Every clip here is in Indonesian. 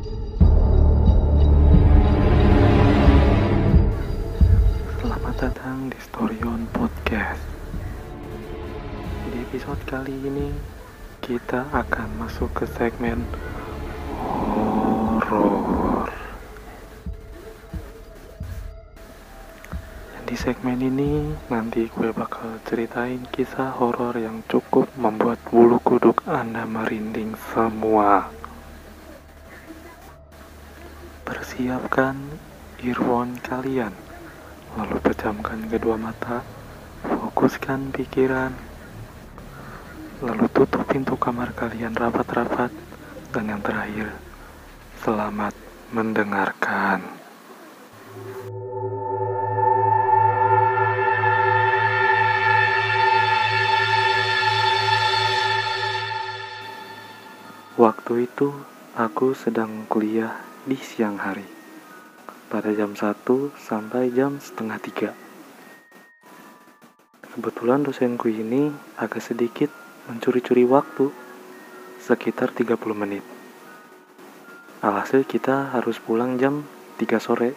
Selamat datang di Storyon Podcast. Di episode kali ini kita akan masuk ke segmen horor. Di segmen ini nanti gue bakal ceritain kisah horor yang cukup membuat bulu kuduk Anda merinding semua. Persiapkan earphone kalian, lalu pejamkan kedua mata, fokuskan pikiran, lalu tutup pintu kamar kalian rapat-rapat, dan yang terakhir, selamat mendengarkan. Waktu itu aku sedang kuliah di siang hari. Pada jam 1 sampai jam setengah 3 kebetulan dosenku ini agak sedikit mencuri-curi waktu sekitar 30 menit. Alhasil kita harus pulang jam 3 sore.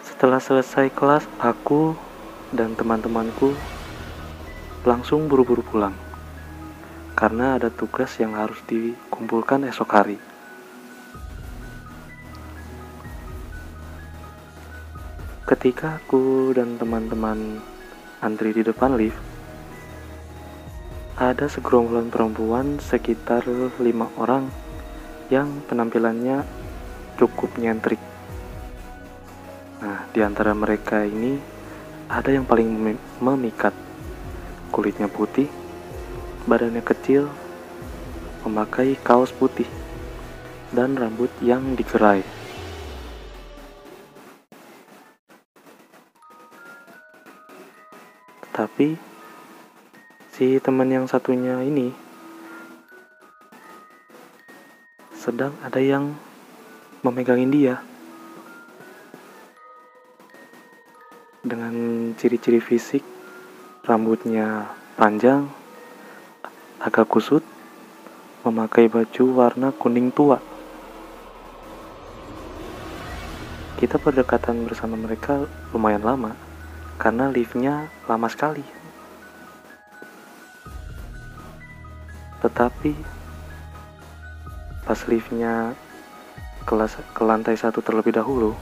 Setelah selesai kelas aku dan teman-temanku langsung buru-buru pulang karena ada tugas yang harus dikumpulkan esok hari. Ketika aku dan teman-teman antri di depan lift, ada segerombolan perempuan sekitar lima orang yang penampilannya cukup nyentrik. Nah, di antara mereka ini ada yang paling memikat, kulitnya putih, badannya kecil, memakai kaos putih, dan rambut yang dikerai. Tetapi si teman yang satunya ini sedang ada yang memegangin dia dengan ciri-ciri fisik rambutnya panjang agak kusut, memakai baju warna kuning tua. Kita berdekatan bersama mereka lumayan lama, karena liftnya lama sekali. Tetapi pas liftnya kelas ke lantai satu terlebih dahulu,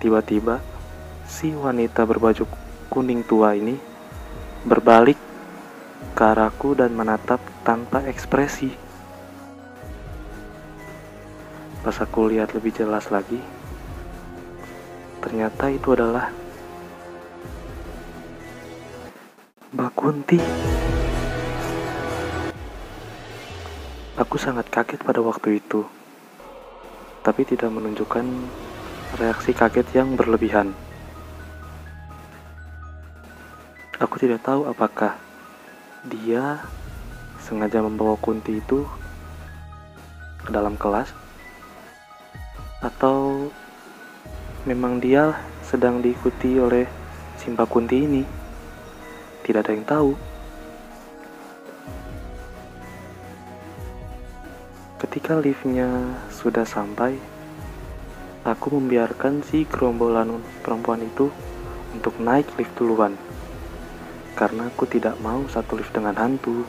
tiba-tiba si wanita berbaju kuning tua ini berbalik ke arahku dan menatap tanpa ekspresi. Pas aku lihat lebih jelas lagi, ternyata itu adalah Mbak Kunti. Aku sangat kaget pada waktu itu, tapi tidak menunjukkan reaksi kaget yang berlebihan. Aku tidak tahu apakah dia sengaja membawa Kunti itu ke dalam kelas. Atau memang dia sedang diikuti oleh Simpa Kunti ini. Tidak ada yang tahu. Ketika liftnya sudah sampai aku membiarkan si gerombolan perempuan itu untuk naik lift duluan karena aku tidak mau satu lift dengan hantu.